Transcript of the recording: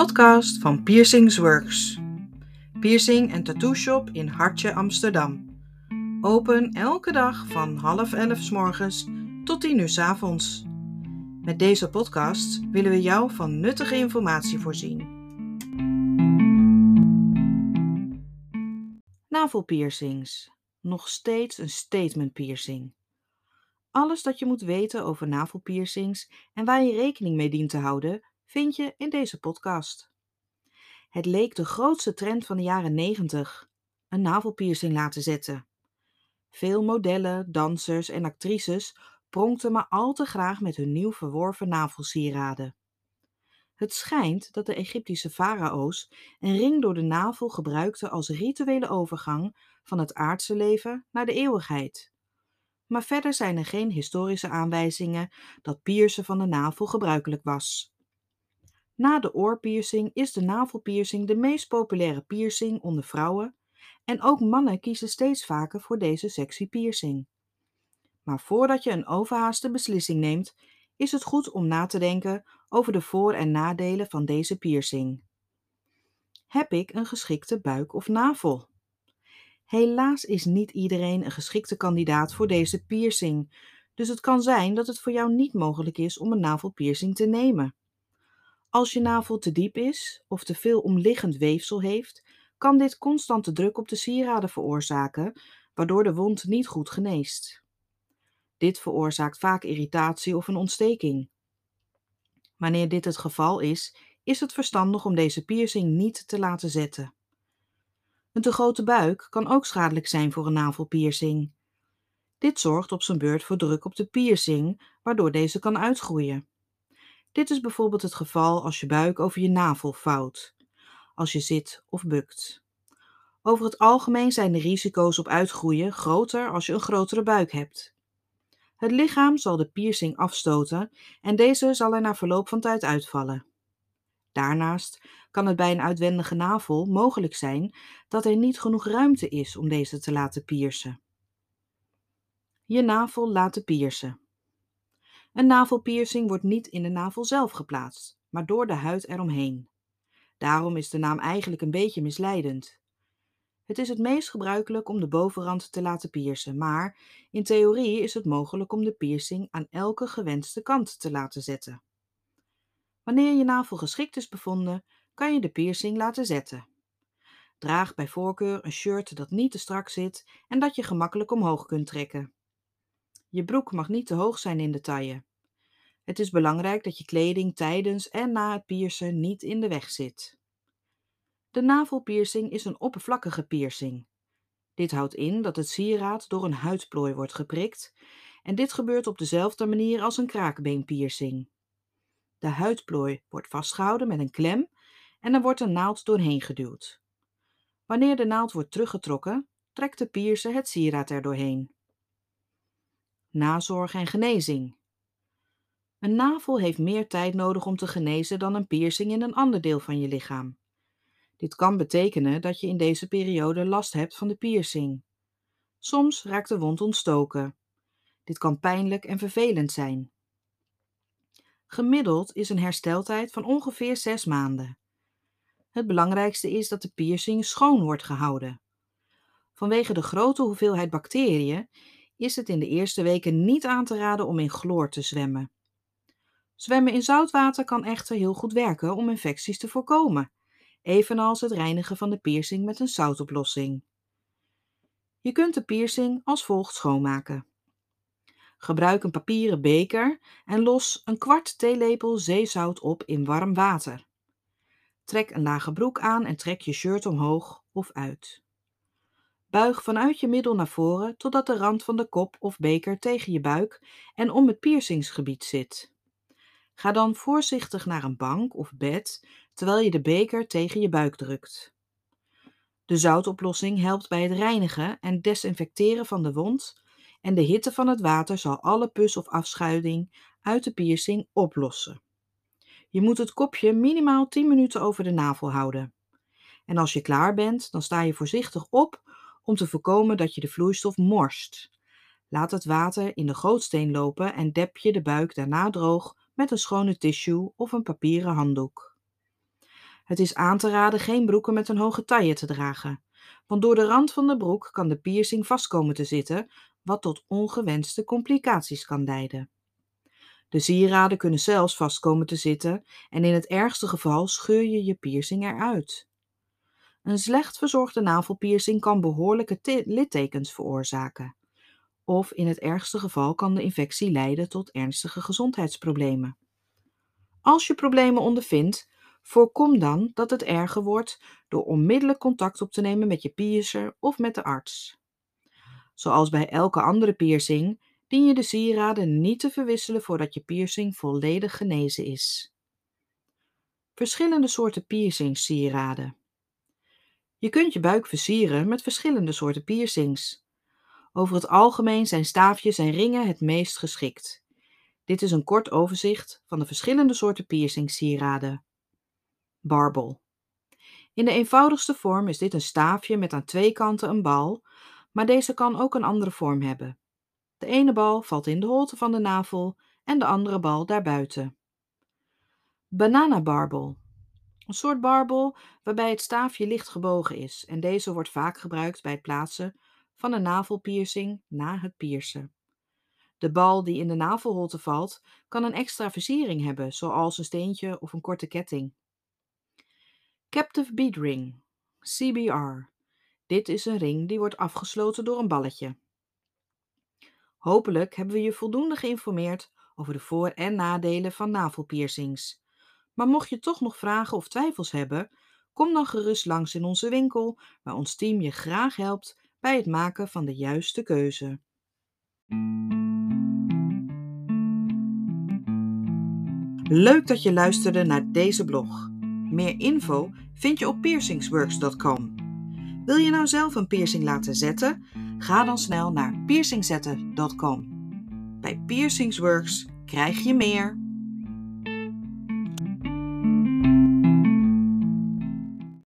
podcast van Piercings Works. Piercing en tattoo shop in Hartje, Amsterdam. Open elke dag van half elf s morgens tot tien uur s avonds. Met deze podcast willen we jou van nuttige informatie voorzien. Navelpiercings. Nog steeds een statement piercing. Alles dat je moet weten over navelpiercings en waar je rekening mee dient te houden, vind je in deze podcast. Het leek de grootste trend van de jaren 90, een navelpiercing laten zetten. Veel modellen, dansers en actrices pronkten maar al te graag met hun nieuw verworven navelsieraden. Het schijnt dat de Egyptische farao's een ring door de navel gebruikten als rituele overgang van het aardse leven naar de eeuwigheid. Maar verder zijn er geen historische aanwijzingen dat piercen van de navel gebruikelijk was. Na de oorpiercing is de navelpiercing de meest populaire piercing onder vrouwen en ook mannen kiezen steeds vaker voor deze sexy piercing. Maar voordat je een overhaaste beslissing neemt, is het goed om na te denken over de voor- en nadelen van deze piercing. Heb ik een geschikte buik of navel? Helaas is niet iedereen een geschikte kandidaat voor deze piercing, dus het kan zijn dat het voor jou niet mogelijk is om een navelpiercing te nemen. Als je navel te diep is of te veel omliggend weefsel heeft, kan dit constante druk op de sieraden veroorzaken, waardoor de wond niet goed geneest. Dit veroorzaakt vaak irritatie of een ontsteking. Wanneer dit het geval is, is het verstandig om deze piercing niet te laten zetten. Een te grote buik kan ook schadelijk zijn voor een navelpiercing. Dit zorgt op zijn beurt voor druk op de piercing, waardoor deze kan uitgroeien. Dit is bijvoorbeeld het geval als je buik over je navel vouwt, als je zit of bukt. Over het algemeen zijn de risico's op uitgroeien groter als je een grotere buik hebt. Het lichaam zal de piercing afstoten en deze zal er na verloop van tijd uitvallen. Daarnaast kan het bij een uitwendige navel mogelijk zijn dat er niet genoeg ruimte is om deze te laten piercen. Je navel laten piercen. Een navelpiercing wordt niet in de navel zelf geplaatst, maar door de huid eromheen. Daarom is de naam eigenlijk een beetje misleidend. Het is het meest gebruikelijk om de bovenrand te laten piercen, maar in theorie is het mogelijk om de piercing aan elke gewenste kant te laten zetten. Wanneer je navel geschikt is bevonden, kan je de piercing laten zetten. Draag bij voorkeur een shirt dat niet te strak zit en dat je gemakkelijk omhoog kunt trekken. Je broek mag niet te hoog zijn in de taille. Het is belangrijk dat je kleding tijdens en na het piercen niet in de weg zit. De navelpiercing is een oppervlakkige piercing. Dit houdt in dat het sieraad door een huidplooi wordt geprikt en dit gebeurt op dezelfde manier als een kraakbeenpiercing. De huidplooi wordt vastgehouden met een klem en er wordt een naald doorheen geduwd. Wanneer de naald wordt teruggetrokken, trekt de piercer het sieraad er doorheen. Nazorg en genezing. Een navel heeft meer tijd nodig om te genezen dan een piercing in een ander deel van je lichaam. Dit kan betekenen dat je in deze periode last hebt van de piercing. Soms raakt de wond ontstoken. Dit kan pijnlijk en vervelend zijn. Gemiddeld is een hersteltijd van ongeveer 6 maanden. Het belangrijkste is dat de piercing schoon wordt gehouden. Vanwege de grote hoeveelheid bacteriën is het in de eerste weken niet aan te raden om in chloor te zwemmen. Zwemmen in zoutwater kan echter heel goed werken om infecties te voorkomen, evenals het reinigen van de piercing met een zoutoplossing. Je kunt de piercing als volgt schoonmaken. Gebruik een papieren beker en los een kwart theelepel zeezout op in warm water. Trek een lage broek aan en trek je shirt omhoog of uit. Buig vanuit je middel naar voren totdat de rand van de kop of beker tegen je buik en om het piercingsgebied zit. Ga dan voorzichtig naar een bank of bed terwijl je de beker tegen je buik drukt. De zoutoplossing helpt bij het reinigen en desinfecteren van de wond en de hitte van het water zal alle pus of afschuiving uit de piercing oplossen. Je moet het kopje minimaal 10 minuten over de navel houden. En als je klaar bent, dan sta je voorzichtig op om te voorkomen dat je de vloeistof morst. Laat het water in de gootsteen lopen en dep je de buik daarna droog met een schone tissue of een papieren handdoek. Het is aan te raden geen broeken met een hoge taille te dragen, want door de rand van de broek kan de piercing vast komen te zitten, wat tot ongewenste complicaties kan leiden. De sieraden kunnen zelfs vast komen te zitten en in het ergste geval scheur je je piercing eruit. Een slecht verzorgde navelpiercing kan behoorlijke littekens veroorzaken. Of in het ergste geval kan de infectie leiden tot ernstige gezondheidsproblemen. Als je problemen ondervindt, voorkom dan dat het erger wordt door onmiddellijk contact op te nemen met je piercer of met de arts. Zoals bij elke andere piercing dien je de sieraden niet te verwisselen voordat je piercing volledig genezen is. Verschillende soorten piercing sieraden. Je kunt je buik versieren met verschillende soorten piercings. Over het algemeen zijn staafjes en ringen het meest geschikt. Dit is een kort overzicht van de verschillende soorten piercing-sieraden. Barbel. In de eenvoudigste vorm is dit een staafje met aan twee kanten een bal, maar deze kan ook een andere vorm hebben. De ene bal valt in de holte van de navel en de andere bal daarbuiten. Bananabarbel. Een soort barbel waarbij het staafje licht gebogen is en deze wordt vaak gebruikt bij het plaatsen van een navelpiercing na het piercen. De bal die in de navelholte valt kan een extra versiering hebben, zoals een steentje of een korte ketting. Captive Bead Ring, CBR. Dit is een ring die wordt afgesloten door een balletje. Hopelijk hebben we je voldoende geïnformeerd over de voor- en nadelen van navelpiercings. Maar mocht je toch nog vragen of twijfels hebben, kom dan gerust langs in onze winkel, waar ons team je graag helpt bij het maken van de juiste keuze. Leuk dat je luisterde naar deze blog. Meer info vind je op piercingsworks.com. Wil je nou zelf een piercing laten zetten? Ga dan snel naar piercingzetten.com. Bij Piercingsworks krijg je meer.